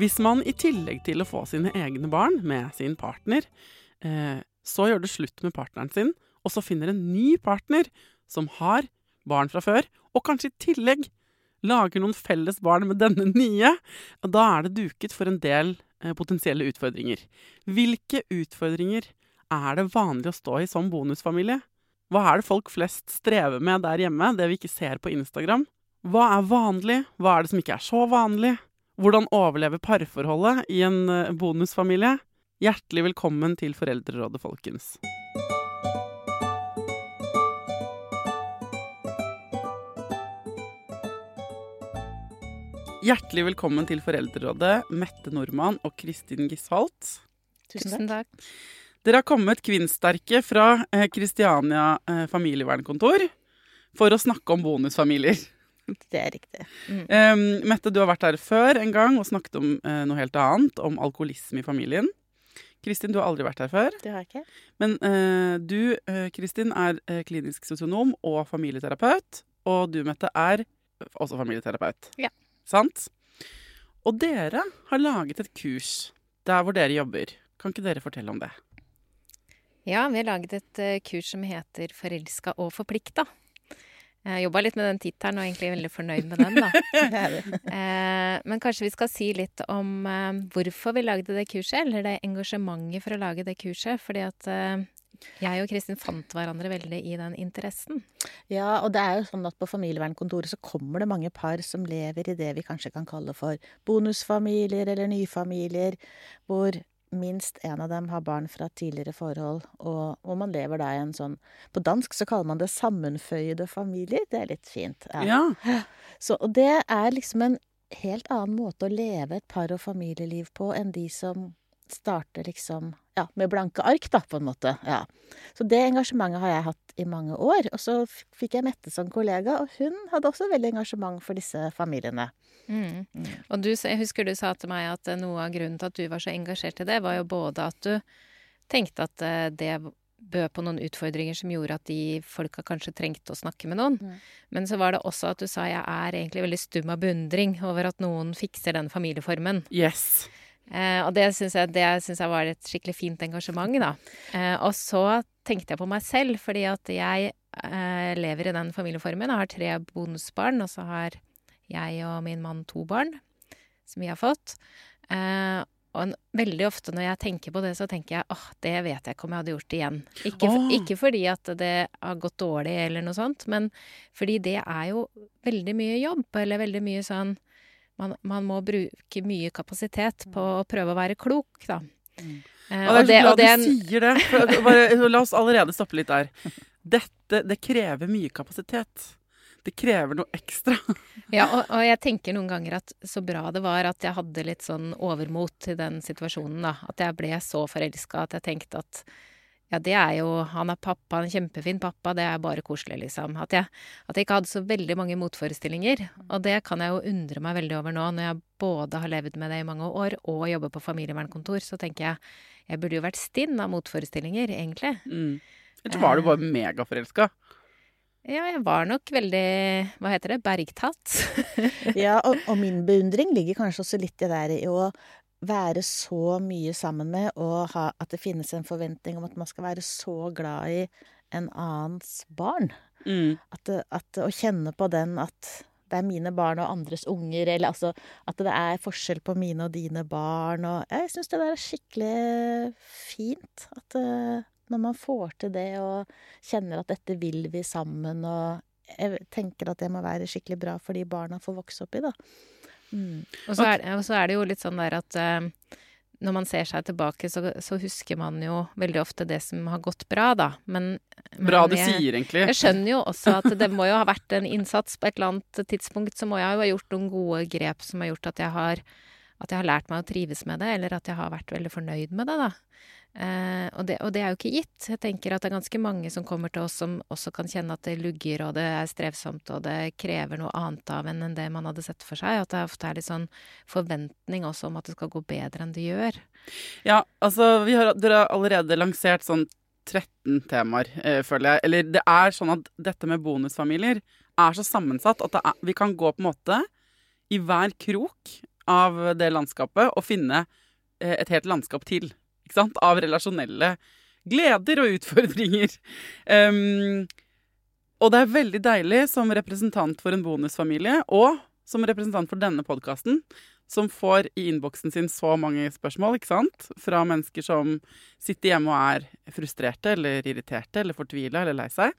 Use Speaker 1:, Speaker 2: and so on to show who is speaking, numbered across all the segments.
Speaker 1: Hvis man i tillegg til å få sine egne barn med sin partner, eh, så gjør det slutt med partneren sin, og så finner en ny partner som har barn fra før, og kanskje i tillegg lager noen felles barn med denne nye, da er det duket for en del eh, potensielle utfordringer. Hvilke utfordringer er det vanlig å stå i som bonusfamilie? Hva er det folk flest strever med der hjemme, det vi ikke ser på Instagram? Hva er vanlig, hva er det som ikke er så vanlig? Hvordan overleve parforholdet i en eh, bonusfamilie? Hjertelig velkommen til Foreldrerådet, folkens. Hjertelig velkommen til Foreldrerådet, Mette Nordmann og Kristin Gisholt.
Speaker 2: Tusen takk.
Speaker 1: Dere har kommet kvinnsterke fra eh, Kristiania eh, familievernkontor for å snakke om bonusfamilier.
Speaker 2: Det er riktig. Mm.
Speaker 1: Um, Mette, du har vært her før en gang og snakket om uh, noe helt annet, om alkoholisme i familien. Kristin, du har aldri vært her før.
Speaker 2: Det har jeg ikke.
Speaker 1: Men uh, du, uh, Kristin, er klinisk sosionom og familieterapeut. Og du, Mette, er også familieterapeut.
Speaker 2: Ja.
Speaker 1: Sant? Og dere har laget et kurs der hvor dere jobber. Kan ikke dere fortelle om det?
Speaker 2: Ja, vi har laget et kurs som heter 'Forelska og forplikta'. Jeg jobba litt med den tittelen og er egentlig veldig fornøyd med den, da. Eh, Men kanskje vi skal si litt om eh, hvorfor vi lagde det kurset, eller det engasjementet for å lage det kurset. Fordi at eh, jeg og Kristin fant hverandre veldig i den interessen.
Speaker 3: Ja, og det er jo sånn at på familievernkontoret så kommer det mange par som lever i det vi kanskje kan kalle for bonusfamilier eller nyfamilier, hvor minst en av dem har barn fra tidligere forhold, og, og man lever da i en sånn På dansk så kaller man det sammenføyede familier. Det er litt fint.
Speaker 1: Ja.
Speaker 3: Så, og det er liksom en helt annen måte å leve et par- og familieliv på enn de som starter liksom ja, med blanke ark, da, på en måte. Ja. Så det engasjementet har jeg hatt i mange år. Og så fikk jeg Mette som kollega, og hun hadde også veldig engasjement for disse familiene.
Speaker 2: Mm. Og du, jeg husker du sa til meg at eh, noe av grunnen til at du var så engasjert i det, var jo både at du tenkte at eh, det bød på noen utfordringer som gjorde at de folka kanskje trengte å snakke med noen.
Speaker 3: Mm.
Speaker 2: Men så var det også at du sa jeg er egentlig veldig stum av beundring over at noen fikser den familieformen.
Speaker 1: Yes.
Speaker 2: Eh, og det syns jeg, jeg var et skikkelig fint engasjement, da. Eh, og så tenkte jeg på meg selv, fordi at jeg eh, lever i den familieformen. Jeg har tre bonusbarn, og så har jeg og min mann to barn som vi har fått. Eh, og en, veldig ofte når jeg tenker på det, så tenker jeg åh, det vet jeg ikke om jeg hadde gjort igjen. Ikke,
Speaker 1: Åh.
Speaker 2: ikke fordi at det har gått dårlig eller noe sånt, men fordi det er jo veldig mye jobb, eller veldig mye sånn man, man må bruke mye kapasitet på å prøve å være klok, da. Eh,
Speaker 1: Og det er så
Speaker 2: og det
Speaker 1: du sier det. For, bare, la oss allerede stoppe litt der. Dette, det krever mye kapasitet. Det krever noe ekstra.
Speaker 2: Ja, og, og jeg tenker noen ganger at så bra det var at jeg hadde litt sånn overmot i den situasjonen, da. At jeg ble så forelska at jeg tenkte at ja, det er jo Han er pappa, en kjempefin pappa, det er bare koselig, liksom. At jeg, at jeg ikke hadde så veldig mange motforestillinger. Og det kan jeg jo undre meg veldig over nå, når jeg både har levd med det i mange år og jobber på familievernkontor. Så tenker jeg jeg burde jo vært stinn av motforestillinger, egentlig.
Speaker 1: Mm. Eller var du bare megaforelska.
Speaker 2: Ja, jeg var nok veldig, hva heter det, bergtatt.
Speaker 3: Ja, og, og min beundring ligger kanskje også litt i det der i å være så mye sammen med, og ha, at det finnes en forventning om at man skal være så glad i en annens barn.
Speaker 1: Mm.
Speaker 3: At, at å kjenne på den at det er mine barn og andres unger, eller altså at det er forskjell på mine og dine barn, og jeg syns det der er skikkelig fint. At eh, når man får til det og kjenner at dette vil vi sammen, og jeg tenker at det må være skikkelig bra for de barna får vokse opp i, da. Mm.
Speaker 2: Og så, er, og så er det jo litt sånn der at uh, når man ser seg tilbake, så, så husker man jo veldig ofte det som har gått bra, da. Men,
Speaker 1: Bra
Speaker 2: men
Speaker 1: du
Speaker 2: jeg-
Speaker 1: sier, egentlig.
Speaker 2: Jeg skjønner jo også at det må jo ha vært en innsats på et eller annet tidspunkt. Så må jeg jo ha gjort noen gode grep som har gjort at jeg har, at jeg har lært meg å trives med det, eller at jeg har vært veldig fornøyd med det, da. Eh, og, det, og det er jo ikke gitt. Jeg tenker at det er ganske mange som kommer til oss som også kan kjenne at det lugger, og det er strevsomt, og det krever noe annet av en enn det man hadde sett for seg. At det ofte er litt sånn forventning også om at det skal gå bedre enn det gjør.
Speaker 1: Ja, altså, har, dere har allerede lansert sånn 13 temaer, eh, føler jeg. Eller det er sånn at dette med bonusfamilier er så sammensatt at er, vi kan gå på en måte i hver krok av det landskapet og finne eh, et helt landskap til. Sant? Av relasjonelle gleder og utfordringer. Um, og det er veldig deilig som representant for en bonusfamilie, og som representant for denne podkasten, som får i innboksen sin så mange spørsmål, ikke sant? Fra mennesker som sitter hjemme og er frustrerte eller irriterte eller fortvila eller lei seg.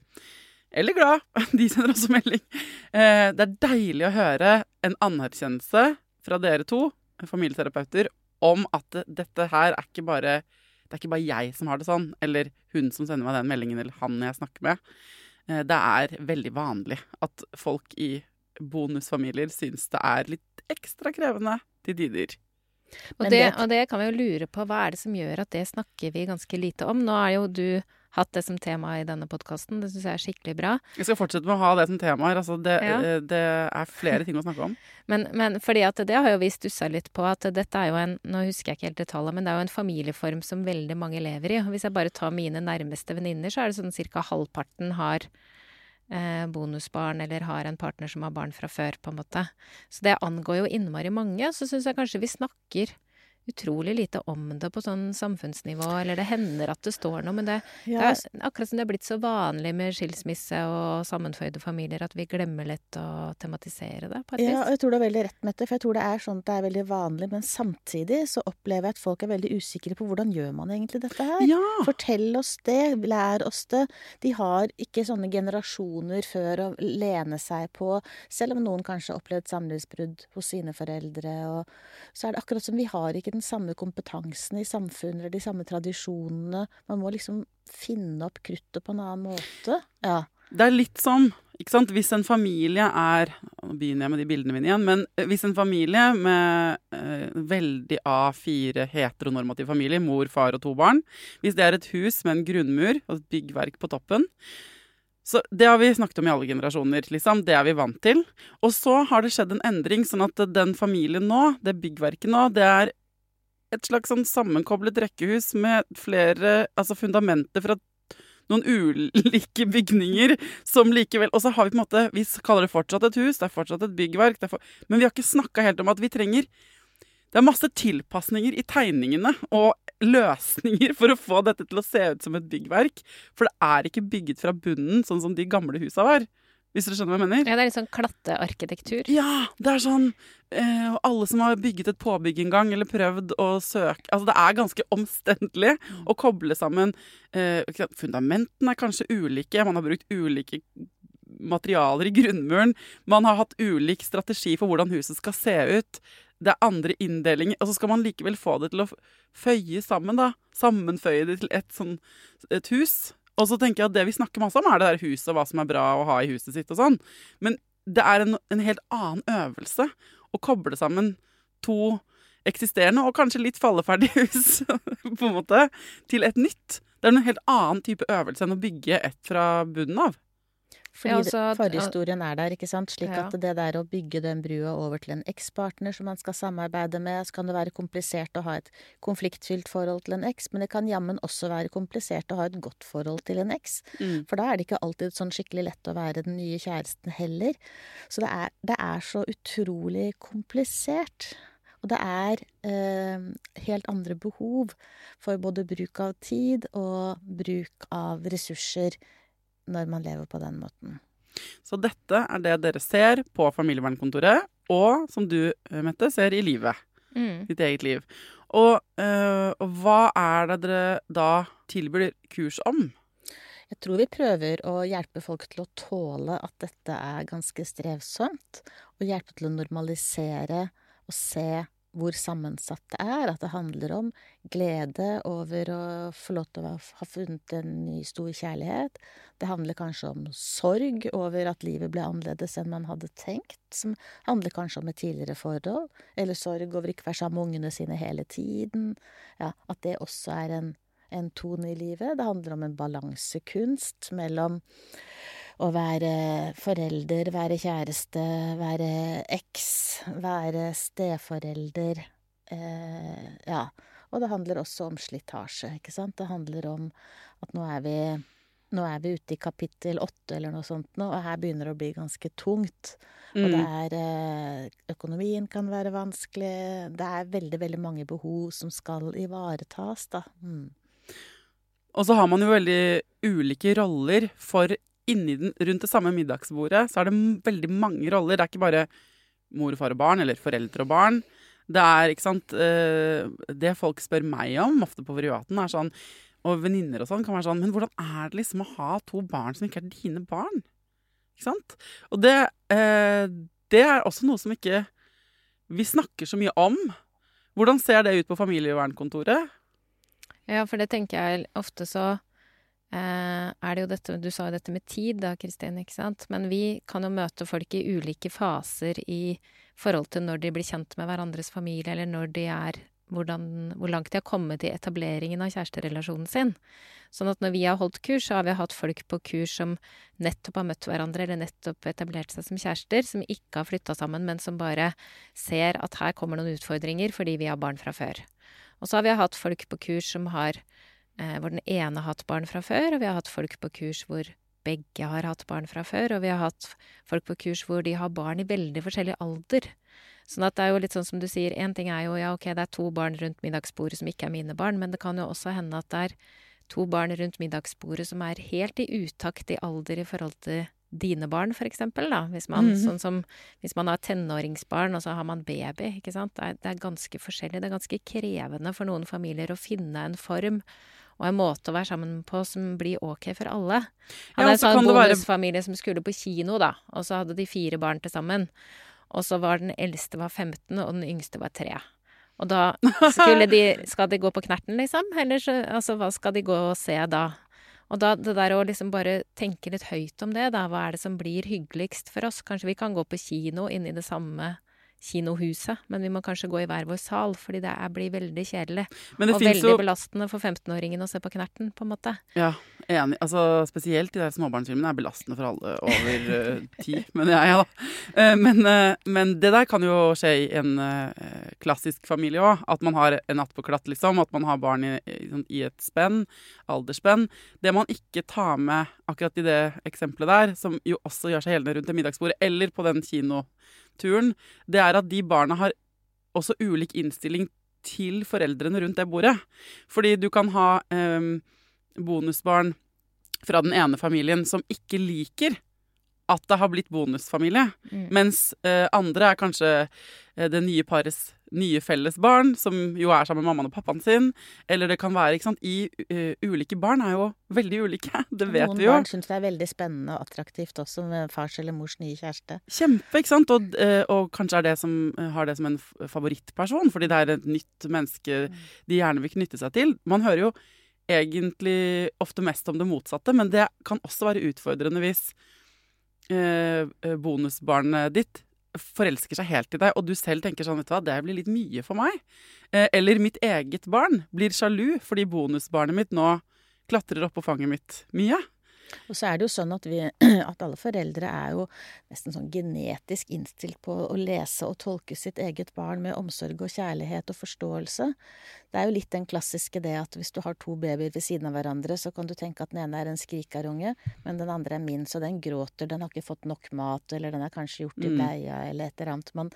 Speaker 1: Eller glad. De sender også melding. Eh, Det er deilig å høre en anerkjennelse fra dere to, familieterapeuter, om at dette her er ikke bare det er ikke bare jeg som har det sånn, eller hun som sender meg den meldingen, eller han jeg snakker med. Eh, Det er veldig vanlig at folk i bonusfamilier syns det er litt ekstra krevende til tider.
Speaker 2: Og det,
Speaker 3: det-
Speaker 2: og det kan vi jo lure på, hva er det som gjør at det snakker vi ganske lite om? Nå er jo du hatt det som tema i denne podkasten, det syns jeg er skikkelig bra.
Speaker 1: Jeg skal fortsette med å ha det som tema her. Altså det,
Speaker 2: Ja.
Speaker 1: eh, det er flere ting å snakke om.
Speaker 2: Men, men fordi at det har jo vi stussa litt på, at dette er jo en Nå husker jeg ikke helt detaljet, men det er jo en familieform som veldig mange lever i. Hvis jeg bare tar mine nærmeste venninner, så er det sånn ca. halvparten har eh, bonusbarn eller har en partner som har barn fra før, på en måte. Så det angår jo innmari mange. Så syns jeg kanskje vi snakker utrolig lite om det på sånn samfunnsnivå, eller det hender at det står noe, men det,
Speaker 3: Ja,
Speaker 2: det er akkurat som det er blitt så vanlig med skilsmisse og sammenføyde familier at vi glemmer litt å tematisere det, på et
Speaker 3: Ja, og jeg tror du har veldig rett, Mette, for jeg tror det er sånn at det er veldig vanlig, men samtidig så opplever jeg at folk er veldig usikre på hvordan gjør man egentlig dette her?
Speaker 1: Ja!
Speaker 3: Fortell oss det, lær oss det. De har ikke sånne generasjoner før å lene seg på, selv om noen kanskje har opplevd samlivsbrudd hos sine foreldre. Og så er det akkurat som vi har ikke den samme kompetansen i samfunnet eller de samme tradisjonene. Man må liksom finne opp kruttet på en annen måte. Ja.
Speaker 1: Det er litt som ikke sant? Hvis en familie er Nå begynner jeg med de bildene mine igjen. Men hvis en familie med eh, veldig A4 heteronormativ familie, mor, far og to barn Hvis det er et hus med en grunnmur og et byggverk på toppen så Det har vi snakket om i alle generasjoner. liksom. Det er vi vant til. Og så har det skjedd en endring, sånn at den familien nå, det byggverket nå, det er et slags sånn sammenkoblet rekkehus med flere Altså fundamenter fra noen ulike bygninger som likevel Og så har vi på en måte Vi kaller det fortsatt et hus, det er fortsatt et byggverk, er for, men vi har ikke snakka helt om at vi trenger Det er masse tilpasninger i tegningene og løsninger for å få dette til å se ut som et byggverk. For det er ikke bygget fra bunnen, sånn som de gamle husa var. Hvis dere skjønner hva jeg mener?
Speaker 2: Ja, det er litt sånn klattearkitektur.
Speaker 1: Ja, det er sånn eh, alle som har bygget et påbygg en gang, eller prøvd å søke Altså, det er ganske omstendelig å koble sammen eh, Fundamentene er kanskje ulike, man har brukt ulike materialer i grunnmuren. Man har hatt ulik strategi for hvordan huset skal se ut. Det er andre inndelinger. Og så skal man likevel få det til å føye sammen, da. Sammenføye det til et sånn et hus. Og så tenker jeg at det vi snakker masse om, er det der huset og hva som er bra å ha i huset sitt og sånn. Men det er en, en helt annen øvelse å koble sammen to eksisterende og kanskje litt falleferdige hus på en måte, til et nytt. Det er en helt annen type øvelse enn å bygge et fra bunnen av.
Speaker 3: Fordi
Speaker 2: Ja, altså
Speaker 3: forhistorien er der, ikke sant. Slik
Speaker 2: Ja.
Speaker 3: at det der å bygge den brua over til en ekspartner som man skal samarbeide med, så kan det være komplisert å ha et konfliktfylt forhold til en eks, men det kan jammen også være komplisert å ha et godt forhold til en eks.
Speaker 1: Mm.
Speaker 3: For da er det ikke alltid sånn skikkelig lett å være den nye kjæresten heller. Så det er, det er så utrolig komplisert. Og det er eh, helt andre behov for både bruk av tid og bruk av ressurser når man lever på den måten.
Speaker 1: Så dette er det dere ser på familievernkontoret, og som du, eh, Mette, ser i livet.
Speaker 2: Mm.
Speaker 1: Ditt eget liv. Og, øh, hva er det dere da tilbyr kurs om?
Speaker 3: Jeg tror vi prøver å hjelpe folk til å tåle at dette er ganske strevsomt, og hjelpe til å normalisere og se hvor sammensatt det er. At det handler om glede over å få lov til å ha funnet en ny stor kjærlighet. Det handler kanskje om sorg over at livet ble annerledes enn man hadde tenkt. Som handler kanskje om et tidligere forhold. Eller sorg over ikke å være sammen med ungene sine hele tiden. Ja, at det også er en, en tone i livet. Det handler om en balansekunst mellom å være forelder, være kjæreste, være eks, være steforelder. Eh, ja. Og det handler også om slitasje, ikke sant. Det handler om at nå er vi, nå er vi ute i kapittel åtte eller noe sånt nå, og her begynner det å bli ganske tungt. Og det er eh, Økonomien kan være vanskelig. Det er veldig, veldig mange behov som skal ivaretas, da. Mm.
Speaker 1: Og så har man jo veldig ulike roller for inni den, rundt det samme middagsbordet så er det veldig mange roller. Det er ikke bare mor, far og barn, eller foreldre og barn. Det er, ikke sant eh, Det folk spør meg om, ofte på privaten, er sånn Og venninner og sånn kan være sånn Men hvordan er det liksom å ha to barn som ikke er dine barn? Ikke sant? Og det, eh, det er også noe som ikke vi snakker så mye om. Hvordan ser det ut på familievernkontoret?
Speaker 2: Ja, for det tenker jeg ofte så er det jo dette Du sa jo dette med tid da, Kristin, ikke sant? Men vi kan jo møte folk i ulike faser i forhold til når de blir kjent med hverandres familie, eller når de er hvordan, Hvor langt de har kommet i etableringen av kjæresterelasjonen sin. Sånn at når vi har holdt kurs, så har vi hatt folk på kurs som nettopp har møtt hverandre, eller nettopp etablert seg som kjærester, som ikke har flytta sammen, men som bare ser at her kommer noen utfordringer fordi vi har barn fra før. Og så har vi hatt folk på kurs som har eh, hvor den ene har hatt barn fra før, og vi har hatt folk på kurs hvor begge har hatt barn fra før, og vi har hatt folk på kurs hvor de har barn i veldig forskjellig alder. Sånn at det er jo litt sånn som du sier, én ting er jo ja, ok, det er to barn rundt middagsbordet som ikke er mine barn, men det kan jo også hende at det er to barn rundt middagsbordet som er helt i utakt i alder i forhold til dine barn, for eksempel, da. Hvis man,
Speaker 1: Mhm.
Speaker 2: sånn som, hvis man har tenåringsbarn, og så har man baby, ikke sant. Det er, det er ganske forskjellig. Det er ganske krevende for noen familier å finne en form og en måte å være sammen på som blir ok for alle.
Speaker 1: Ja,
Speaker 2: Han er
Speaker 1: og
Speaker 2: en sånn
Speaker 1: kan være-
Speaker 2: bonusfamilie som skulle på kino, da, og så hadde de fire barn til sammen. Og så var den eldste var 15, og den yngste var 3. Og da skulle de Skal de gå på Knerten, liksom? Eller så Altså, hva skal de gå og se da? Og da det der å liksom bare tenke litt høyt om det, da. Hva er det som blir hyggeligst for oss? Kanskje vi kan gå på kino inni det samme kinohuset, men vi må kanskje gå i hver vår sal, fordi det er, blir veldig kjedelig.
Speaker 1: Men det
Speaker 2: og veldig
Speaker 1: jo
Speaker 2: belastende for 15-åringen å se på Knerten, på en måte.
Speaker 1: Ja, enig. Altså, spesielt de der småbarnsfilmene er belastende for alle over eh, ti, mener jeg, da. Eh, men, uh, men det der kan jo skje i en klassisk familie òg. At man har en natt på klatt, liksom. At man har barn i, sånn, i et spenn. Aldersspenn. Det man ikke tar med akkurat i det eksempelet der, som jo også gjør seg gjeldende rundt det middagsbordet, eller på den kinoturen, det er at de barna har også ulik innstilling til foreldrene rundt det bordet. Fordi du kan ha eh, bonusbarn fra den ene familien som ikke liker at det har blitt bonusfamilie.
Speaker 2: Mm.
Speaker 1: Mens eh, andre er kanskje eh, det nye parets nye felles barn, som jo er sammen med mammaen og pappaen sin. Eller det kan være ikke sant, i uh, Ulike barn er jo veldig ulike. Det vet
Speaker 3: Noen
Speaker 1: vi jo.
Speaker 3: Noen barn syns det er veldig spennende og attraktivt også med fars eller mors nye kjæreste.
Speaker 1: Kjempe, ikke sant? Og, uh, og kanskje er det som, eh, har det som en favorittperson, fordi det er et nytt menneske de gjerne vil knytte seg til. Man hører jo egentlig ofte mest om det motsatte, men det kan også være utfordrende hvis bonusbarnet ditt forelsker seg helt i deg, og du selv tenker sånn, vet du hva, det blir litt mye for meg. Eh, eller mitt eget barn blir sjalu fordi bonusbarnet mitt nå klatrer opp på fanget mitt mye.
Speaker 3: Og så er det jo sånn at, vi, at alle foreldre er jo nesten sånn genetisk innstilt på å lese og tolke sitt eget barn med omsorg og kjærlighet og forståelse. Det er jo litt den klassiske det at hvis du har to babyer ved siden av hverandre, så kan du tenke at den ene er en skrikerunge, men den andre er min, så den gråter, den har ikke fått nok mat, eller den er kanskje gjort i
Speaker 1: Mm.
Speaker 3: bleia, eller et eller annet. Man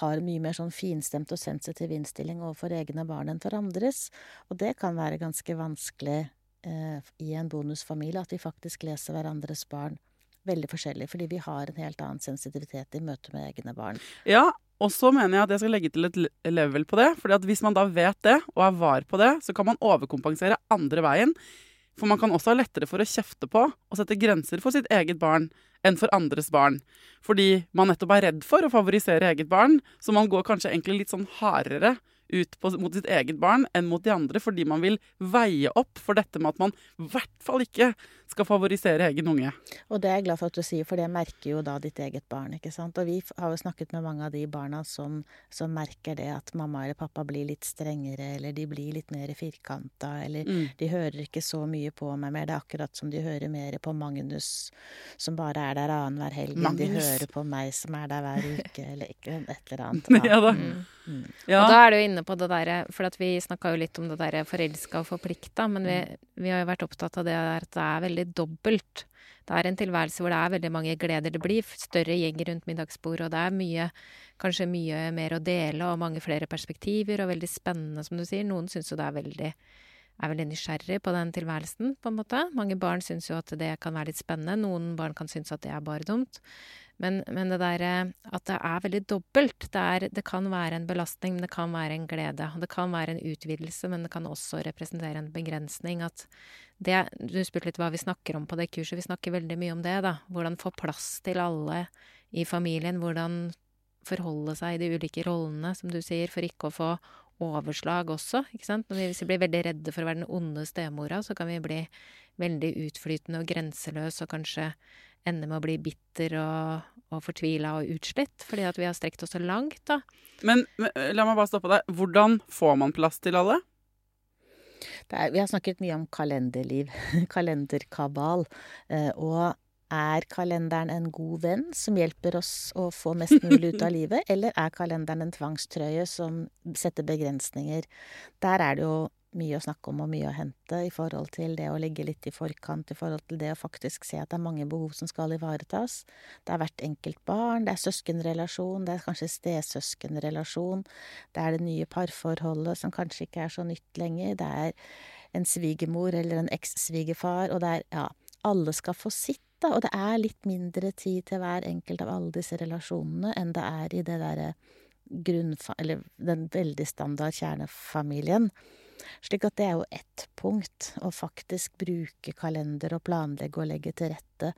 Speaker 3: har mye mer sånn finstemt og sensitiv innstilling overfor egne barn enn for andres, og det kan være ganske vanskelig i en bonusfamilie at vi faktisk leser hverandres barn veldig forskjellig, fordi vi har en helt annen sensitivitet i møte med egne barn.
Speaker 1: Ja, og så mener jeg at jeg skal legge til et level på det. fordi at hvis man da vet det, og er var på det, så kan man overkompensere andre veien. For man kan også ha lettere for å kjefte på og sette grenser for sitt eget barn enn for andres barn. Fordi man nettopp er redd for å favorisere eget barn, så man går kanskje egentlig litt sånn hardere ut på, mot sitt eget barn enn mot de andre, fordi man vil veie opp for dette med at man i hvert fall ikke skal favorisere egen unge.
Speaker 3: Og det er jeg glad for at du sier, for det merker jo da ditt eget barn, ikke sant. Og vi har jo snakket med mange av de barna som, som merker det at mamma eller pappa blir litt strengere, eller de blir litt mer firkanta, eller
Speaker 1: Mm.
Speaker 3: de hører ikke så mye på meg mer. Det er akkurat som de hører mer på Magnus, som bare er der annenhver helg, enn de hører på meg, som er der hver uke, eller et eller annet.
Speaker 1: Ja da.
Speaker 3: Mm.
Speaker 1: Ja.
Speaker 2: Og da er du jo på det derre For vi snakka jo litt om det derre forelska og forplikta, men vi, vi har jo vært opptatt av det at det er veldig dobbelt. Det er en tilværelse hvor det er veldig mange gleder. Det blir større gjeng rundt middagsbordet, og det er mye Kanskje mye mer å dele, og mange flere perspektiver, og veldig spennende, som du sier. Noen syns jo det er veldig er veldig nysgjerrig på den tilværelsen, på en måte. Mange barn syns jo at det kan være litt spennende. Noen barn kan synes at det er bare dumt. Men, men det derre at det er veldig dobbelt. Det, er, det kan være en belastning, men det kan være en glede. Det kan være en utvidelse, men det kan også representere en begrensning. At det, du spurte litt hva vi snakker om på det kurset. Vi snakker veldig mye om det, da. Hvordan få plass til alle i familien. Hvordan forholde seg i de ulike rollene, som du sier, for ikke å få overslag også. ikke sant? Når vi, hvis vi blir veldig redde for å være den onde stemora, så kan vi bli veldig utflytende og grenseløs og kanskje ende med å bli bitter og, og fortvila og utslitt, fordi at vi har strekt oss så langt, da.
Speaker 1: Men, men la meg bare stoppe deg. Hvordan får man plass til alle?
Speaker 3: Det er, vi har snakket mye om kalenderliv, kalenderkabal, eh, og er kalenderen en god venn som hjelper oss å få mest mulig ut av livet, eller er kalenderen en tvangstrøye som setter begrensninger? Der er det jo mye å snakke om og mye å hente i forhold til det å ligge litt i forkant, i forhold til det å faktisk se at det er mange behov som skal ivaretas. Det er hvert enkelt barn, det er søskenrelasjon, det er kanskje stesøskenrelasjon, det er det nye parforholdet som kanskje ikke er så nytt lenger, det er en svigermor eller en eks-svigerfar, og det er ja, alle skal få sitt, da, og det er litt mindre tid til hver enkelt av alle disse relasjonene enn det er i det derre grunnfa... Eller den veldig standard kjernefamilien. Slik at det er jo ett punkt, å faktisk bruke kalender og planlegge og legge til rette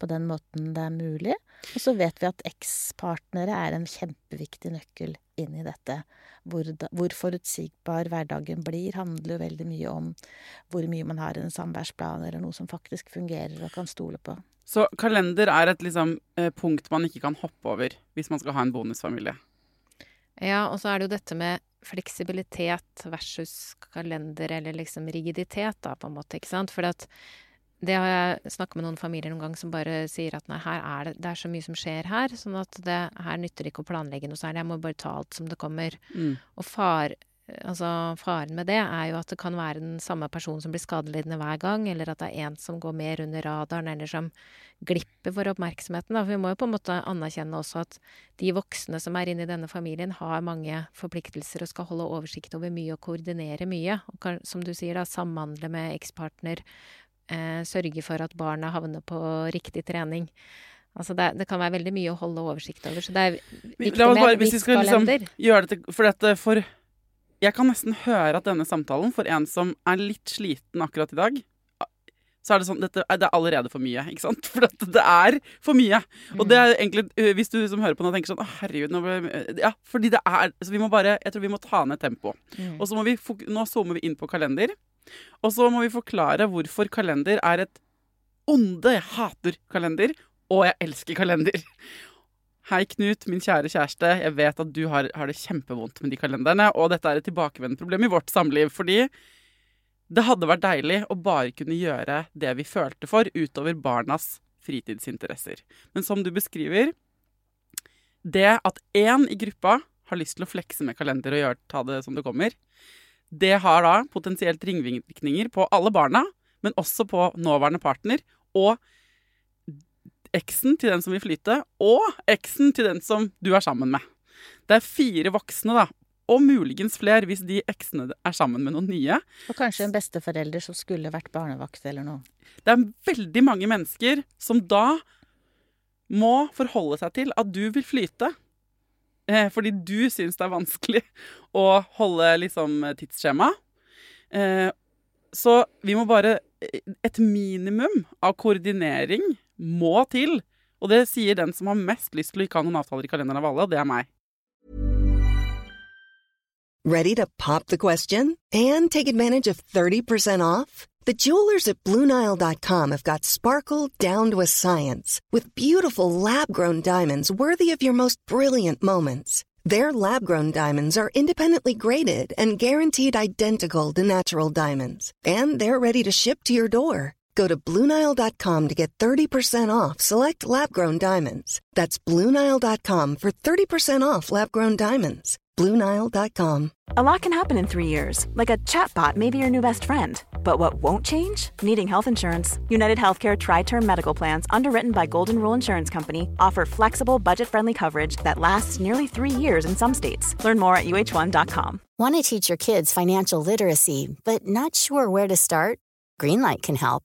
Speaker 3: på den måten det er mulig. Og så vet vi at ekspartnere er en kjempeviktig nøkkel inn i dette. Hvor, hvor forutsigbar hverdagen blir, handler jo veldig mye om hvor mye man har en samværsplan eller noe som faktisk fungerer og kan stole på.
Speaker 1: Så kalender er et liksom, eh, punkt man ikke kan hoppe over hvis man skal ha en bonusfamilie.
Speaker 2: Ja, og så er det jo dette med fleksibilitet versus kalender, eller liksom rigiditet, da, på en måte, ikke sant. For at det har jeg snakket med noen familier noen gang som bare sier at nei, her er det, det er så mye som skjer her, sånn at det, her nytter det ikke å planlegge noe særlig, jeg må bare ta alt som det kommer.
Speaker 1: Mm.
Speaker 2: Og far, altså, faren med det er jo at det kan være den samme personen som blir skadelidende hver gang, eller at det er en som går mer under radaren, eller som glipper for oppmerksomheten. Da. For vi må jo på en måte anerkjenne også at de voksne som er inne i denne familien, har mange forpliktelser og skal holde oversikt over mye og koordinere mye. Og kan, som du sier, da, samhandle med ekspartner. Eh, sørge for at barna havner på riktig trening. Altså det, det kan være veldig mye å holde oversikt over. Så det er viktig
Speaker 1: oss
Speaker 2: med
Speaker 1: bare,
Speaker 2: en viss
Speaker 1: skal liksom For dette for Jeg kan nesten høre at denne samtalen, for en som er litt sliten akkurat i dag så er det sånn dette, Det er allerede for mye, ikke sant? For det er for mye. Og det er egentlig øh, Hvis du som hører på nå tenker sånn Å, herregud, nå ble Ja, fordi det er Så vi må bare Jeg tror vi må ta ned tempoet.
Speaker 2: Mm.
Speaker 1: Og så må vi Nå zoomer vi inn på kalender. Og så må vi forklare hvorfor kalender er et onde. Jeg hater kalender, og jeg elsker kalender. Hei, Knut, min kjære kjæreste. Jeg vet at du har, har det kjempevondt med de kalenderne, og dette er et tilbakevendende problem i vårt samliv, fordi Det hadde vært deilig å bare kunne gjøre det vi følte for, utover barnas fritidsinteresser. Men som du beskriver, det at én i gruppa har lyst til å flekse med kalender og gjøre, ta det som det kommer, det har da potensielt ringvirkninger på alle barna, men også på nåværende partner og eksen til den som vil flyte, og eksen til den som du er sammen med. Det er fire voksne, da, og muligens flere hvis de eksene er sammen med noen nye.
Speaker 3: Og kanskje en besteforelder som skulle vært barnevakt eller noe.
Speaker 1: Det er veldig mange mennesker som da må forholde seg til at du vil flyte. Eh, fordi du syns det er vanskelig å holde liksom tidsskjema. Eh, så vi må bare Et minimum av koordinering må til. Og det sier den som har mest lyst til å ikke ha noen avtaler i kalenderen av alle, det er meg.
Speaker 4: Ready to pop the question and take advantage of 30% off? The jewelers at BlueNile.com have got sparkle down to a science with beautiful lab grown diamonds worthy of your most brilliant moments. Their lab grown diamonds are independently graded and guaranteed identical to natural diamonds, and they're ready to ship to your door. Go to BlueNile.com to get 30% off select lab grown diamonds. That's BlueNile.com for 30% off lab grown diamonds. BlueNile.com.
Speaker 5: A lot can happen in three years, like a chatbot may be your new best friend. But what won't change? Needing health insurance. United Healthcare Tri Term Medical Plans, underwritten by Golden Rule Insurance Company, offer flexible, budget friendly coverage that lasts nearly three years in some states. Learn more at uh1.com.
Speaker 6: Want to teach your kids financial literacy, but not sure where to start? Greenlight can help.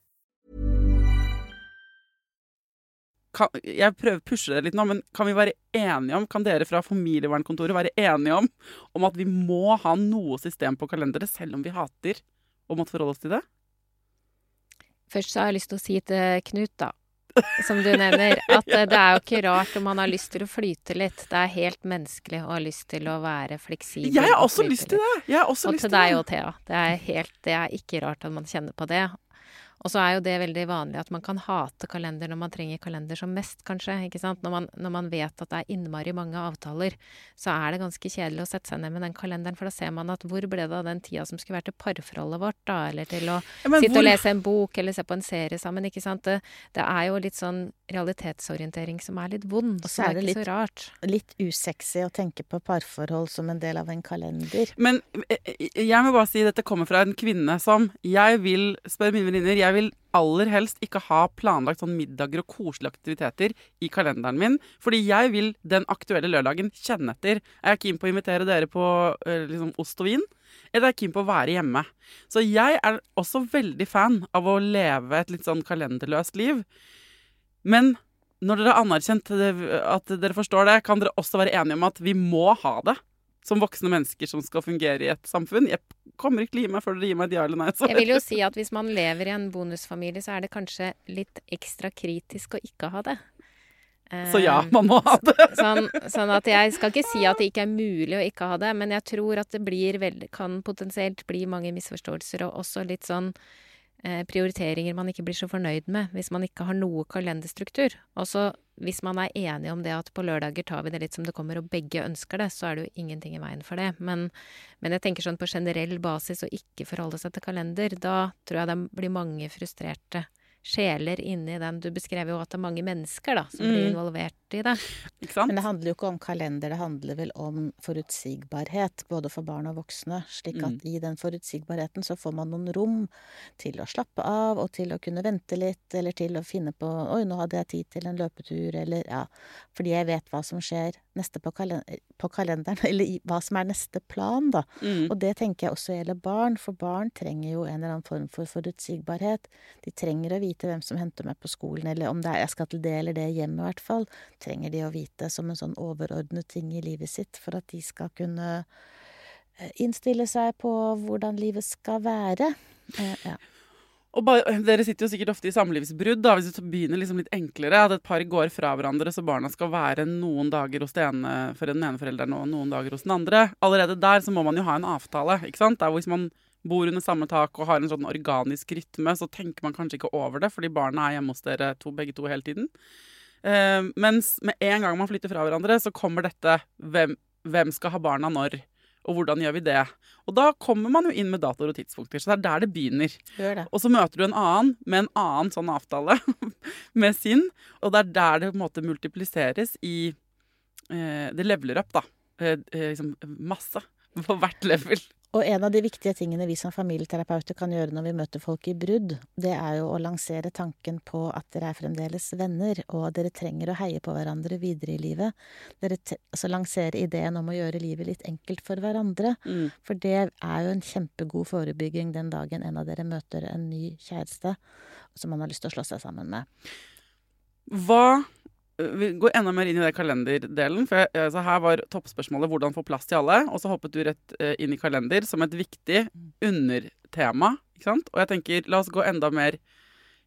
Speaker 1: Kan, jeg prøver å pushe det litt nå, men kan vi være enige om, kan dere fra familievernkontoret være enige om, om at vi må ha noe system på kalenderet, selv om vi hater å måtte forholde oss til det?
Speaker 2: Først så har jeg lyst til å si til Knut, da, som du nevner, at eh, det er jo ikke rart om man har lyst til å flyte litt. Det er helt menneskelig å ha lyst til å være fleksibel.
Speaker 1: Jeg har også lyst til det!
Speaker 2: Og til deg og Thea. Det er, helt, det er ikke rart at man kjenner på det. Og så er jo det veldig vanlig at man kan hate kalender når man trenger kalender som mest, kanskje. ikke sant? Når man, når man vet at det er innmari mange avtaler, så er det ganske kjedelig å sette seg ned med den kalenderen, for da ser man at hvor ble det av den tida som skulle vært til parforholdet vårt, da? Eller til å
Speaker 1: Ja,
Speaker 2: sitte
Speaker 1: hvor-
Speaker 2: og lese en bok, eller se på en serie sammen, ikke sant. Det, det er jo litt sånn realitetsorientering som er litt vond,
Speaker 3: Og
Speaker 2: så det er ikke så rart.
Speaker 3: litt usexy å tenke på parforhold som en del av en kalender.
Speaker 1: Men eh, jeg må bare si dette kommer fra en kvinne som Jeg vil, spør mine venninner, jeg vil aller helst ikke ha planlagt sånn middager og koselige aktiviteter i kalenderen min. Fordi jeg vil den aktuelle lørdagen kjenne etter. Er jeg keen på å invitere dere på eh, liksom, ost og vin? Eller er jeg keen på å være hjemme? Så jeg er også veldig fan av å leve et litt sånn kalenderløst liv. Men når dere har anerkjent at dere forstår det, kan dere også være enige om at vi må ha det som voksne mennesker som skal fungere i et samfunn. Jeg kommer ikke til å gi meg før dere gir meg et ja eller nei.
Speaker 2: Jeg vil jo si at hvis man lever i en bonusfamilie, så er det kanskje litt ekstra kritisk å ikke ha det.
Speaker 1: Så ja,
Speaker 2: Eh,
Speaker 1: man må ha det.
Speaker 2: Sånn, sånn at jeg skal ikke si at det ikke er mulig å ikke ha det, men jeg tror at det blir kan potensielt bli mange misforståelser, og også litt sånn prioriteringer man ikke blir så fornøyd med hvis man ikke har noe kalenderstruktur. Også hvis man er enig om det at på lørdager tar vi det litt som det kommer, og begge ønsker det, så er det jo ingenting i veien for det. Men, men jeg tenker sånn på generell basis å ikke forholde seg til kalender, da tror jeg det blir mange frustrerte sjeler inni den. Du beskrev jo at det er mange mennesker da, som blir
Speaker 1: Mm.
Speaker 2: involvert i det.
Speaker 1: Ikke sant?
Speaker 3: Men det handler jo ikke om kalender, det handler vel om forutsigbarhet, både for barn og voksne. Slik at
Speaker 1: Mm.
Speaker 3: i den forutsigbarheten så får man noen rom til å slappe av, og til å kunne vente litt, eller til å finne på Oi, nå hadde jeg tid til en løpetur, eller ja. Fordi jeg vet hva som skjer neste på, kalen på kalenderen, eller i, hva som er neste plan, da.
Speaker 1: Mm.
Speaker 3: Og det tenker jeg også gjelder barn, for barn trenger jo en eller annen form for forutsigbarhet. De trenger å vite hvem som henter meg på skolen, eller om er jeg skal til det eller det hjemme, i hvert fall. Trenger de å vite som en sånn overordnet ting i livet sitt, for at de skal kunne eh, innstille seg på hvordan livet skal være. Eh, ja.
Speaker 1: Og bare, dere sitter jo sikkert ofte i samlivsbrudd, da, hvis du begynner liksom litt enklere. At et par går fra hverandre så barna skal være noen dager hos den ene, for den ene forelderen og noen dager hos den andre. Allerede der så må man jo ha en avtale. ikke sant? Der Hvis man bor under samme tak og har en sånn organisk rytme, så tenker man kanskje ikke over det, fordi barna er hjemme hos dere to, begge to hele tiden. Uh, mens med en gang man flytter fra hverandre, så kommer dette hvem, hvem skal ha barna når? Og hvordan gjør vi det? Og da kommer man jo inn med datoer og tidspunkter. Så det er der det begynner.
Speaker 3: Det.
Speaker 1: Og så møter du en annen med en annen sånn avtale med sin. Og det er der det på en måte multipliseres i uh, Det leveler opp, da. Uh, liksom masse. På hvert level.
Speaker 3: Og en av de viktige tingene vi som familieterapeuter kan gjøre når vi møter folk i brudd, det er jo å lansere tanken på at dere er fremdeles venner, og dere trenger å heie på hverandre videre i livet. Dere altså lansere ideen om å gjøre livet litt enkelt for hverandre.
Speaker 1: Mm.
Speaker 3: For det er jo en kjempegod forebygging den dagen en av dere møter en ny kjæreste som man har lyst til å slå seg sammen med.
Speaker 1: Hva Vi går enda mer inn i det kalenderdelen. For altså her var toppspørsmålet 'hvordan få plass til alle', og så hoppet du rett eh, inn i kalender som et viktig undertema. Ikke sant? Og jeg tenker, la oss gå enda mer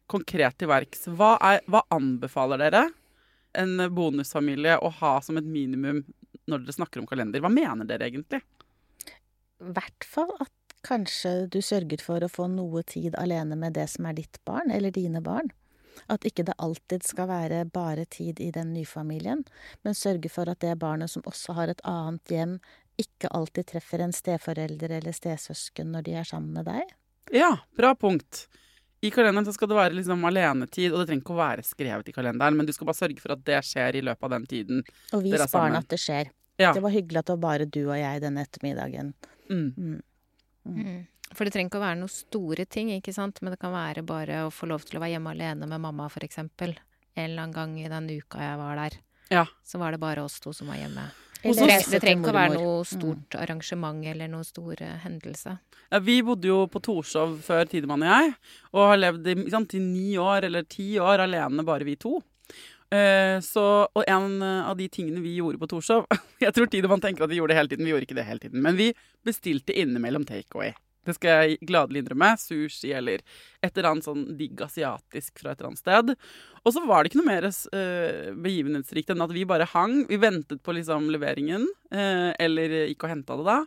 Speaker 1: konkret til verks. Hva, er, hva anbefaler dere en bonusfamilie å ha som et minimum når dere snakker om kalender? Hva mener dere egentlig?
Speaker 3: I hvert fall at kanskje du sørger for å få noe tid alene med det som er ditt barn, eller dine barn. At ikke det alltid skal være bare tid i den nyfamilien, men sørge for at det barnet som også har et annet hjem, ikke alltid treffer en steforelder eller stesøsken når de er sammen med deg.
Speaker 1: Ja, bra punkt. I kalenderen så skal det være liksom alenetid, og det trenger ikke å være skrevet i kalenderen, men du skal bare sørge for at det skjer i løpet av den tiden
Speaker 3: Og vis
Speaker 1: dere er
Speaker 3: barna at det skjer.
Speaker 1: Ja.
Speaker 3: Det var hyggelig at det var bare du og jeg denne ettermiddagen.
Speaker 1: Mm.
Speaker 3: Mm.
Speaker 2: Mm. For det trenger ikke å være noen store ting, ikke sant? Men det kan være bare å få lov til å være hjemme alene med mamma, for eksempel. En eller annen gang i den uka jeg var der.
Speaker 1: Ja.
Speaker 2: Så var det bare oss to som var hjemme.
Speaker 3: Eller
Speaker 2: Det, det trenger ikke å være noe stort arrangement eller noen stor eh, hendelse.
Speaker 1: Ja, vi bodde jo på Torshov før Tidemann og jeg, og har levd i, sant, i ni år eller ti år alene, bare vi to. Eh, så, og en eh, av de tingene vi gjorde på Torshov Jeg tror Tidemann tenker at vi gjorde det hele tiden, vi gjorde ikke det hele tiden. Men vi bestilte innimellom takeaway. Det skal jeg gladelig innrømme. Sushi eller et eller annet sånn digg asiatisk fra et eller annet sted. Og så var det ikke noe mer uh, begivenhetsrikt enn at vi bare hang. Vi ventet på liksom leveringen, uh, eller gikk og henta det da.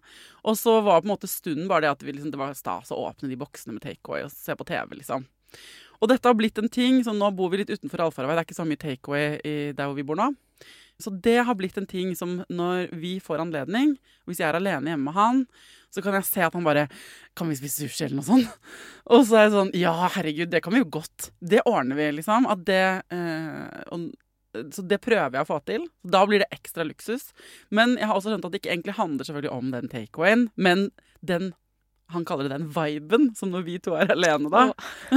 Speaker 1: Og så var på en måte stunden bare det at vi, liksom, det var stas å åpne de boksene med takeaway og se på TV, liksom. Og dette har blitt en ting, så nå bor vi litt utenfor allfarvei. Det er ikke så mye takeaway der hvor vi bor nå. Så det har blitt en ting som når vi får anledning, hvis jeg er alene hjemme med han, så kan jeg se at han bare Kan vi spise sushi, eller noe sånt? Og så er jeg sånn Ja, herregud, det kan vi jo godt. Det ordner vi, liksom. At det eh, og, Så det prøver jeg å få til. Da blir det ekstra luksus. Men jeg har også skjønt at det ikke egentlig handler selvfølgelig om den takeawayen, men den han kaller det den viben, som når vi to er alene, da.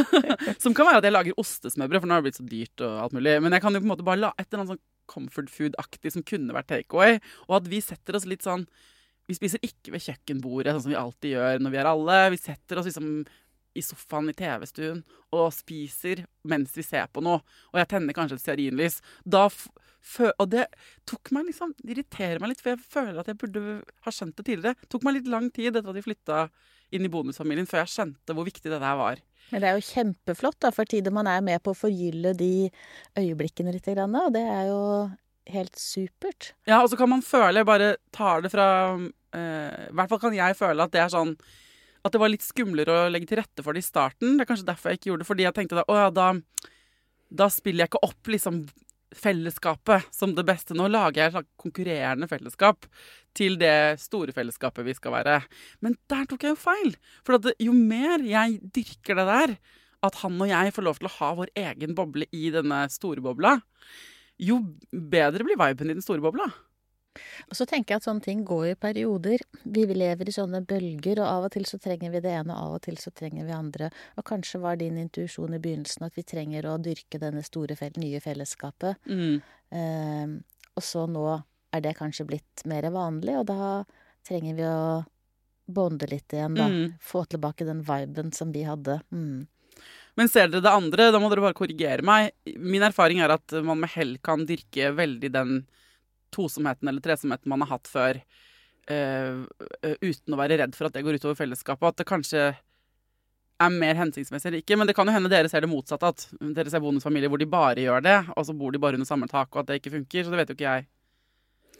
Speaker 1: som kan være at jeg lager ostesmørbrød, for nå har det blitt så dyrt og alt mulig. Men jeg kan jo på en måte bare la et eller annet sånn comfort food-aktig som kunne vært takeaway. Og at vi setter oss litt sånn Vi spiser ikke ved kjøkkenbordet, sånn som vi alltid gjør når vi er alle. Vi setter oss liksom i sofaen i TV-stuen og spiser mens vi ser på noe. Og jeg tenner kanskje et stearinlys. Og det tok meg liksom Det irriterer meg litt, for jeg føler at jeg burde ha skjønt det tidligere. Det tok meg litt lang tid etter at vi flytta inn i bonusfamilien, før jeg skjønte hvor viktig det der var.
Speaker 3: Men det er jo kjempeflott, da, for Tidemann er med på å forgylle de øyeblikkene litt, og det er jo helt supert.
Speaker 1: Ja, og så kan man føle, jeg bare tar det fra eh, I hvert fall kan jeg føle at det er sånn At det var litt skumlere å legge til rette for det i starten. Det er kanskje derfor jeg ikke gjorde det. Fordi jeg tenkte da å ja, da, da spiller jeg ikke opp liksom fellesskapet som det beste. Nå lager jeg et konkurrerende fellesskap til det store fellesskapet vi skal være. Men der tok jeg jo feil. For det, jo mer jeg dyrker det der, at han og jeg får lov til å ha vår egen boble i denne store bobla, jo bedre blir viben i den store bobla.
Speaker 3: Og så tenker jeg at sånne ting går i perioder. Vi lever i sånne bølger, og av og til så trenger vi det ene, og av og til så trenger vi andre. Og kanskje var din intuisjon i begynnelsen at vi trenger å dyrke denne store, nye fellesskapet.
Speaker 1: Mm.
Speaker 3: Eh, og så nå er det kanskje blitt mer vanlig, og da trenger vi å bonde litt igjen, da.
Speaker 1: Mm.
Speaker 3: Få tilbake den viben som vi hadde. Mm.
Speaker 1: Men ser dere det andre, da må dere bare korrigere meg. Min erfaring er at man med hell kan dyrke veldig den tosomheten eller tresomheten man har hatt før, uh, uten å være redd for at det går utover fellesskapet. At det kanskje er mer hensiktsmessig eller ikke. Men det kan jo hende dere ser det motsatte. At dere ser bonusfamilier hvor de bare gjør det, og så bor de bare under samme tak, og at det ikke funker. Så det vet jo ikke jeg.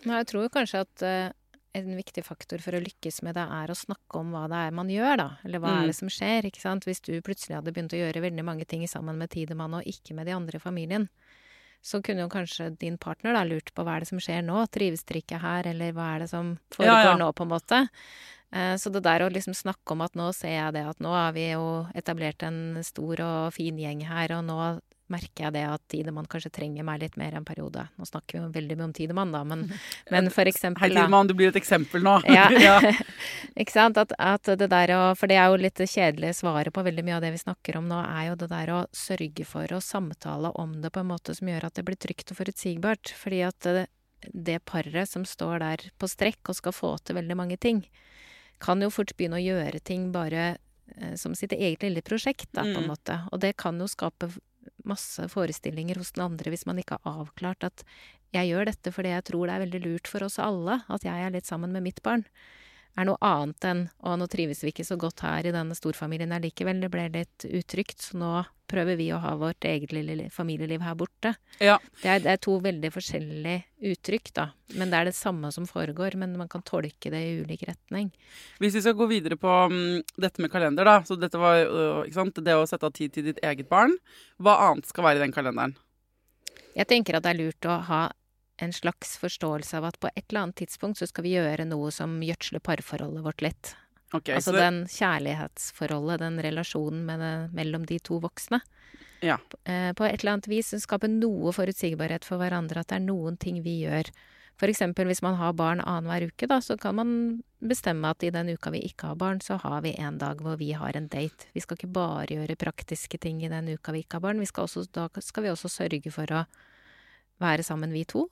Speaker 2: Nei, jeg tror kanskje at uh, en viktig faktor for å lykkes med det, er å snakke om hva det er man gjør, da. Eller hva
Speaker 1: Mm.
Speaker 2: er det som skjer, ikke sant. Hvis du plutselig hadde begynt å gjøre veldig mange ting sammen med Tidemann, og ikke med de andre i familien, så kunne jo kanskje din partner da lurt på hva er det som skjer nå, trives dere ikke her, eller hva er det som foregår
Speaker 1: Ja, ja.
Speaker 2: nå, på en måte. Eh, Så det der å liksom snakke om at nå ser jeg det at nå har vi jo etablert en stor og fin gjeng her, og nå merker jeg det at Tidemann kanskje trenger meg litt mer en periode. Nå snakker vi jo veldig mye om Tidemann, da, men, men for eksempel
Speaker 1: Hei, Tidemann, du blir et eksempel nå.
Speaker 2: ja. ikke sant? At, at det der å For det er jo litt kjedelig svaret på veldig mye av det vi snakker om nå, er jo det der å sørge for å samtale om det på en måte som gjør at det blir trygt og forutsigbart. Fordi at det, det paret som står der på strekk og skal få til veldig mange ting, kan jo fort begynne å gjøre ting bare eh, som sitt eget lille prosjekt, da, på en
Speaker 1: Mm.
Speaker 2: måte. Og det kan jo skape masse forestillinger hos den andre hvis man ikke har avklart at jeg gjør dette fordi jeg tror det er veldig lurt for oss alle at jeg er litt sammen med mitt barn. Er noe annet enn å nå trives vi ikke så godt her i denne storfamilien allikevel, det ble litt utrygt, så nå prøver vi å ha vårt eget lille familieliv her borte.
Speaker 1: Ja.
Speaker 2: Det er, det er to veldig forskjellige uttrykk, da. Men det er det samme som foregår, men man kan tolke det i ulik retning.
Speaker 1: Hvis vi skal gå videre på um, dette med kalender, da. Så dette var uh, det å sette av tid til ditt eget barn. Hva annet skal være i den kalenderen?
Speaker 2: Jeg tenker at det er lurt å ha en slags forståelse av at på et eller annet tidspunkt så skal vi gjøre noe som gjødsler parforholdet vårt litt.
Speaker 1: Okay,
Speaker 2: altså
Speaker 1: så det-
Speaker 2: den kjærlighetsforholdet, den relasjonen det, mellom de to voksne.
Speaker 1: Ja.
Speaker 2: Eh, på et eller annet vis skape noe forutsigbarhet for hverandre, at det er noen ting vi gjør. Eksempel hvis man har barn annenhver uke, da, så kan man bestemme at i den uka vi ikke har barn, så har vi en dag hvor vi har en date. Vi skal ikke bare gjøre praktiske ting i den uka vi ikke har barn, vi skal også, da skal vi også sørge for å være sammen, vi to.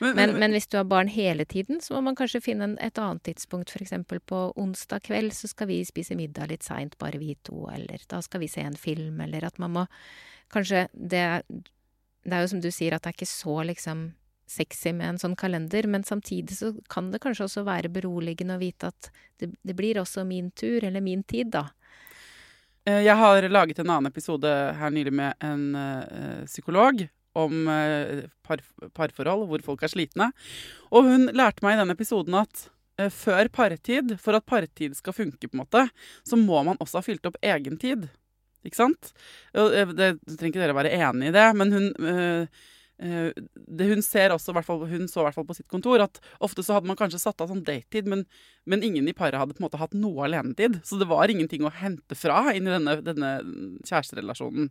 Speaker 1: Men-
Speaker 2: Men,
Speaker 1: men-
Speaker 2: hvis du har barn hele tiden, så må man kanskje finne en, et annet tidspunkt. Eksempel på onsdag kveld så skal vi spise middag litt seint, bare vi to, eller da skal vi se en film, eller at man må Kanskje det Det er jo som du sier, at det er ikke så liksom sexy med en sånn kalender, men samtidig så kan det kanskje også være beroligende å vite at det, det blir også min tur, eller min tid, da.
Speaker 1: Eh, Jeg har laget en annen episode her nylig med en eh, psykolog om eh, par, parforhold, hvor folk er slitne. Og hun lærte meg i den episoden at eh, før partid, for at partid skal funke, på en måte, så må man også ha fylt opp egen tid. Ikke sant? Eh, det trenger ikke dere være enig i det, men hun det hun ser også, fall, hun så i hvert fall på sitt kontor, at ofte så hadde man kanskje satt av sånn datetid, men, men ingen i paret hadde på en måte hatt noe alenetid. Så det var ingenting å hente fra inn i denne, denne kjæresterelasjonen.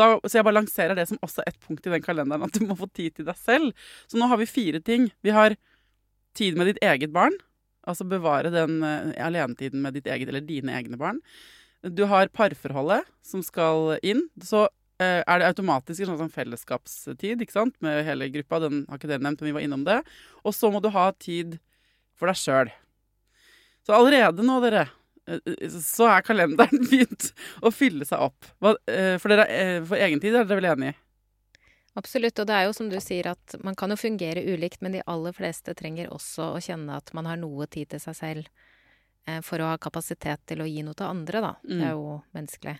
Speaker 1: Da, så jeg bare lanserer det som også et punkt i den kalenderen, at du må få tid til deg selv. Så nå har vi fire ting. Vi har tid med ditt eget barn. Altså bevare den eh, alenetiden med ditt eget eller dine egne barn. Du har parforholdet som skal inn. Så eh, er det automatisk en sånn fellesskapstid ikke sant? med hele gruppa. Den har ikke dere nevnt, men vi var innom det. Og så må du ha tid for deg sjøl. Så allerede nå, dere, eh, så er kalenderen begynt å fylle seg opp. Eh, for, dere, eh, for egen tid er dere vel enige?
Speaker 2: Absolutt, og det er jo som du sier at man kan jo fungere ulikt, men de aller fleste trenger også å kjenne at man har noe tid til seg selv eh, for å ha kapasitet til å gi noe til andre, da. Det er jo menneskelig.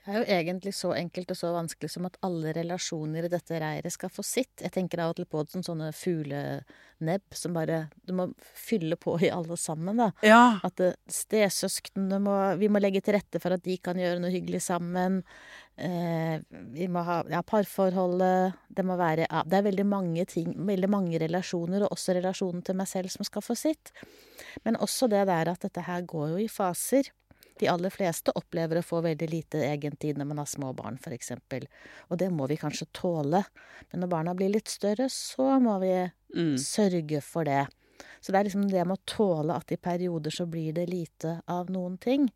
Speaker 3: Det er jo egentlig så enkelt og så vanskelig som at alle relasjoner i dette reiret skal få sitt. Jeg tenker av og til på det som sånne fuglenebb som bare Du må fylle på i alle sammen, da.
Speaker 1: Ja.
Speaker 3: At det- stesøsknene må Vi må legge til rette for at de kan gjøre noe hyggelig sammen. Eh, vi må ha ja, parforholdet Det må være ja, Det er veldig mange ting, veldig mange relasjoner, og også relasjonen til meg selv, som skal få sitt. Men også det der at dette her går jo i faser. De aller fleste opplever å få veldig lite egentid når man har små barn, for eksempel. Og det må vi kanskje tåle. Men når barna blir litt større, så må vi
Speaker 1: Mm.
Speaker 3: sørge for det. Så det er liksom det med å tåle at i perioder så blir det lite av noen ting.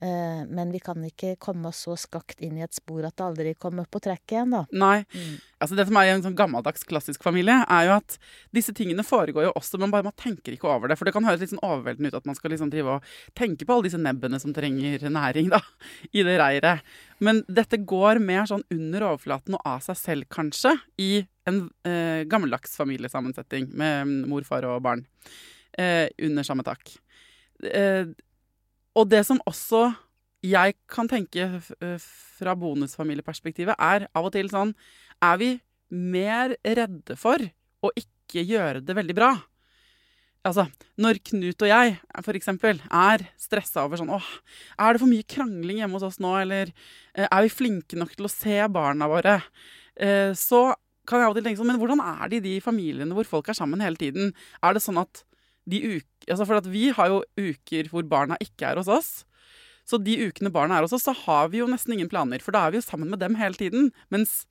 Speaker 3: Eh, men vi kan ikke komme oss så skakt inn i et spor at det aldri kommer på trekk igjen, da.
Speaker 1: Nei. Altså Det som er i en sånn gammeldags, klassisk familie, er jo at disse tingene foregår jo også, men bare man tenker ikke over det. For det kan høres litt sånn overveldende ut at man skal liksom drive og tenke på alle disse nebbene som trenger næring da, i det reiret. Men dette går mer sånn under overflaten og av seg selv, kanskje, i en eh, gammeldags familiesammensetning med mm, mor, far og barn eh, under samme tak. Eh, og det som også jeg kan tenke fra bonusfamilieperspektivet, er av og til sånn Er vi mer redde for å ikke gjøre det veldig bra? Altså, når Knut og jeg for eksempel er stressa over sånn åh, er det for mye krangling hjemme hos oss nå, eller eh, er vi flinke nok til å se barna våre? Eh, så kan jeg av og til tenke sånn, men hvordan er det i de familiene hvor folk er sammen hele tiden? Er det sånn at de uker altså For vi har jo uker hvor barna ikke er hos oss. Så de ukene barna er hos oss, så har vi jo nesten ingen planer, for da er vi jo sammen med dem hele tiden. Mens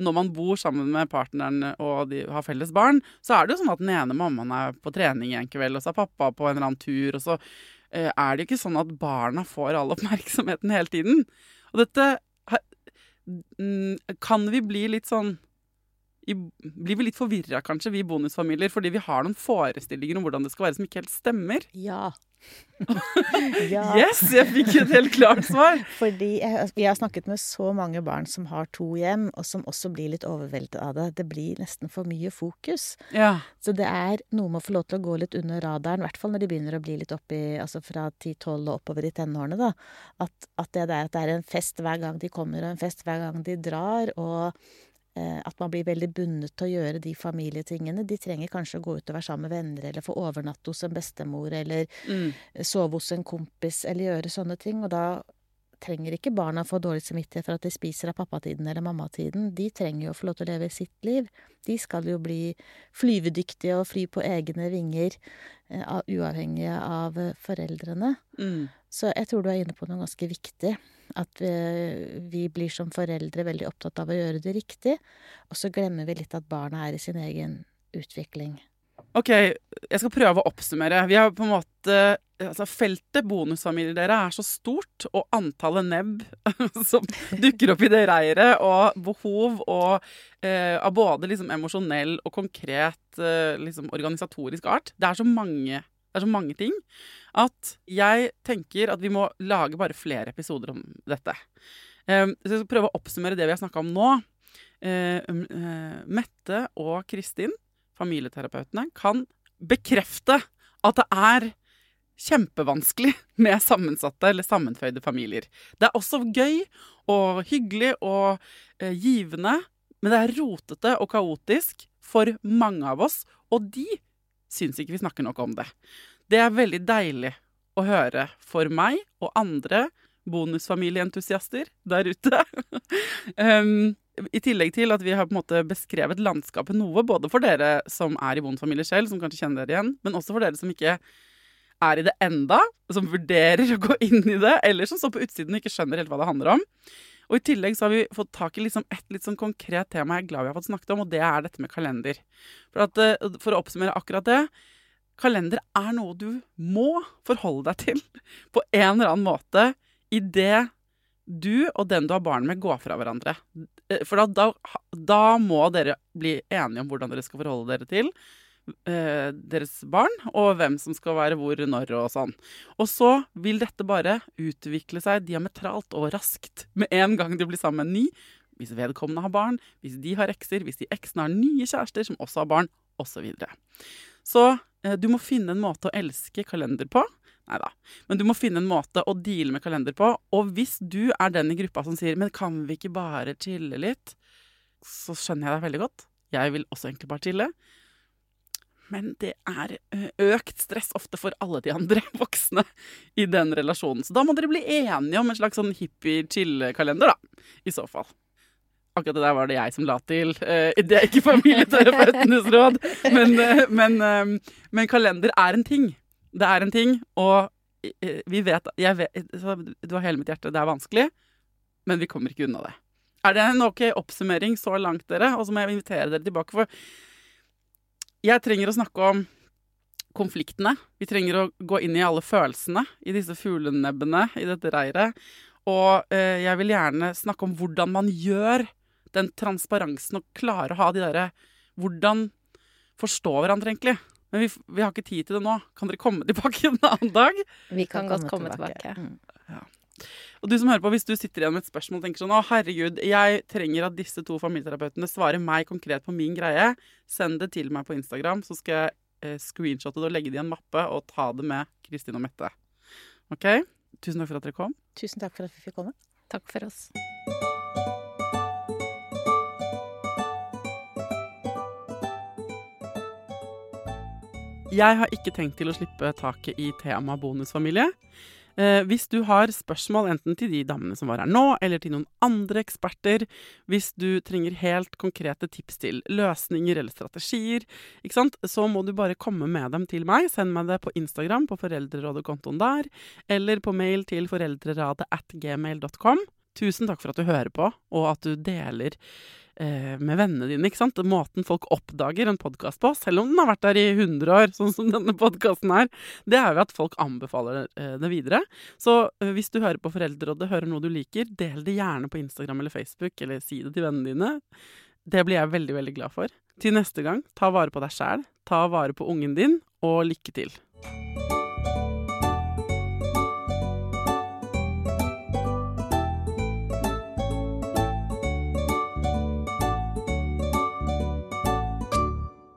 Speaker 1: når man bor sammen med partneren og de har felles barn, så er det jo sånn at den ene mammaen er på trening en kveld, og så er pappa på en eller annen tur, og så eh, er det jo ikke sånn at barna får all oppmerksomheten hele tiden. Og dette kan vi bli litt sånn i, Blir vi litt forvirra, kanskje, vi bonusfamilier, fordi vi har noen forestillinger om hvordan det skal være som ikke helt stemmer?
Speaker 3: Ja. ja.
Speaker 1: Yes, jeg fikk et helt klart svar.
Speaker 3: Fordi jeg, jeg, har snakket med så mange barn som har to hjem, og som også blir litt overveldet av det. Det blir nesten for mye fokus.
Speaker 1: Ja.
Speaker 3: Så det er noe med å få lov til å gå litt under radaren, i hvert fall når de begynner å bli litt oppi Altså fra 10-12 og oppover i tenårene, da. At, at det der at det er en fest hver gang de kommer, og en fest hver gang de drar, og at man blir veldig bundet til å gjøre de familietingene. De trenger kanskje å gå ut og være sammen med venner, eller få overnatte hos en bestemor, eller
Speaker 1: Mm.
Speaker 3: sove hos en kompis, eller gjøre sånne ting. Og da trenger ikke barna få dårlig samvittighet for at de spiser av pappatiden eller mammatiden. De trenger jo å få lov til å leve sitt liv. De skal jo bli flyvedyktige og fly på egne vinger, uh, av- uavhengige av eh, foreldrene.
Speaker 1: Mm.
Speaker 3: Så jeg tror du er inne på noe ganske viktig. At vi, vi blir som foreldre veldig opptatt av å gjøre det riktig, og så glemmer vi litt at barna er i sin egen utvikling.
Speaker 1: Ok, jeg skal prøve å oppsummere. Vi har på en måte altså Feltet bonusfamilier dere er så stort, og antallet nebb som dukker opp i det reiret, og behov og, eh, av både liksom emosjonell og konkret eh, liksom organisatorisk art Det er så mange det er så mange ting at jeg tenker at vi må lage bare flere episoder om dette. Eh, så jeg skal prøve å oppsummere det vi har snakka om nå. Eh, eh, Mette og Kristin familieterapeutene kan bekrefte at det er kjempevanskelig med sammensatte eller sammenføyde familier. Det er også gøy og hyggelig og eh, givende, men det er rotete og kaotisk for mange av oss, og de syns ikke vi snakker nok om det. Det er veldig deilig å høre for meg og andre bonusfamilieentusiaster der ute. um, I tillegg til at vi har på en måte beskrevet landskapet noe, både for dere som er i bonusfamilie selv, som kanskje kjenner dere igjen, men også for dere som ikke er i det enda, som vurderer å gå inn i det, eller som står på utsiden og ikke skjønner helt hva det handler om. Og I tillegg så har vi fått tak i liksom et litt sånn konkret tema jeg er glad vi har fått snakket om, og det er dette med kalender. For, at, eh, for å oppsummere akkurat det Kalender er noe du må forholde deg til på en eller annen måte idet du og den du har barn med, går fra hverandre. Eh, For da, da, da må dere bli enige om hvordan dere skal forholde dere til eh, deres barn, og hvem som skal være hvor, når og sånn. Og så vil dette bare utvikle seg diametralt og raskt med en gang de blir sammen med en ny. Hvis vedkommende har barn, hvis de har ekser, hvis de eksene har nye kjærester som også har barn, osv. Så, videre. så eh, du må finne en måte å elske kalender på. Nei da. Men du må finne en måte å deale med kalender på. Og hvis du er den i gruppa som sier 'men kan vi ikke bare chille litt', så skjønner jeg deg veldig godt. Jeg vil også egentlig bare chille. Men det er økt stress ofte for alle de andre voksne i den relasjonen. Så da må dere bli enige om en slags sånn hippie-chill-kalender, da. I så fall. Akkurat det der var det jeg som la til. Det er ikke familieterapeutenes råd. Men, men, men kalender er en ting. Det er en ting, og vi vet, vet Du har hele mitt hjerte, det er vanskelig, men vi kommer ikke unna det. Er det en ok oppsummering så langt, dere? Og så må jeg invitere dere tilbake, for jeg trenger å snakke om konfliktene. Vi trenger å gå inn i alle følelsene i disse fuglenebbene i dette reiret. Og eh, jeg vil gjerne snakke om hvordan man gjør den transparensen og klarer å ha de derre Hvordan forstå hverandre, egentlig. Men vi, vi har ikke tid til det nå. Kan dere komme tilbake en annen dag?
Speaker 2: Vi kan godt komme tilbake.
Speaker 3: Mm.
Speaker 1: Og du som hører på, hvis du sitter igjen med et spørsmål og tenker sånn Å, herregud, jeg trenger at disse to familieterapeutene svarer meg konkret på min greie, send det til meg på Instagram, så skal jeg eh, screenshotte det og legge det i en mappe og ta det med Kristin og Mette. OK? tusen takk for at dere kom.
Speaker 3: Tusen takk for at vi fikk komme.
Speaker 2: Takk for oss.
Speaker 1: Jeg har ikke tenkt til å slippe taket i tema bonusfamilie. Eh, hvis du har spørsmål enten til de damene som var her nå, eller til noen andre eksperter, hvis du trenger helt konkrete tips til løsninger eller strategier, så må du bare komme med dem til meg. Send meg det på Instagram, på Foreldrerådet-kontoen der, eller på mail til foreldreradet at gmail.com. Tusen takk for at du hører på, og at du deler med vennene dine. ikke sant? Måten folk oppdager en podkast på, selv om den har vært der i 100 år, sånn som denne podkasten er, det er jo at folk anbefaler eh, det videre. Så eh, hvis du hører på Foreldrerådet, hører noe du liker, del det gjerne på Instagram eller Facebook, eller si det til vennene dine. Det blir jeg veldig, veldig glad for. Til neste gang, ta vare på deg sjæl, ta vare på ungen din, og lykke til.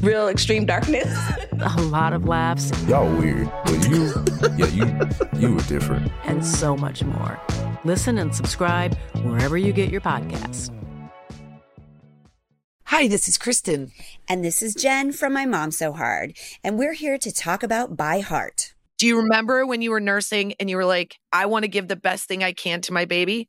Speaker 7: real extreme darkness.
Speaker 8: a lot of laughs.
Speaker 9: Y'all weird, but you, yeah, you, you were different.
Speaker 8: And so much more. Listen and subscribe wherever you get your podcasts.
Speaker 10: Hi, this is Kristen. And this is Jen from My Mom So Hard. And we're here to talk about By Heart.
Speaker 11: Do you remember when you were nursing and you were like, I want to give the best thing I can to my baby?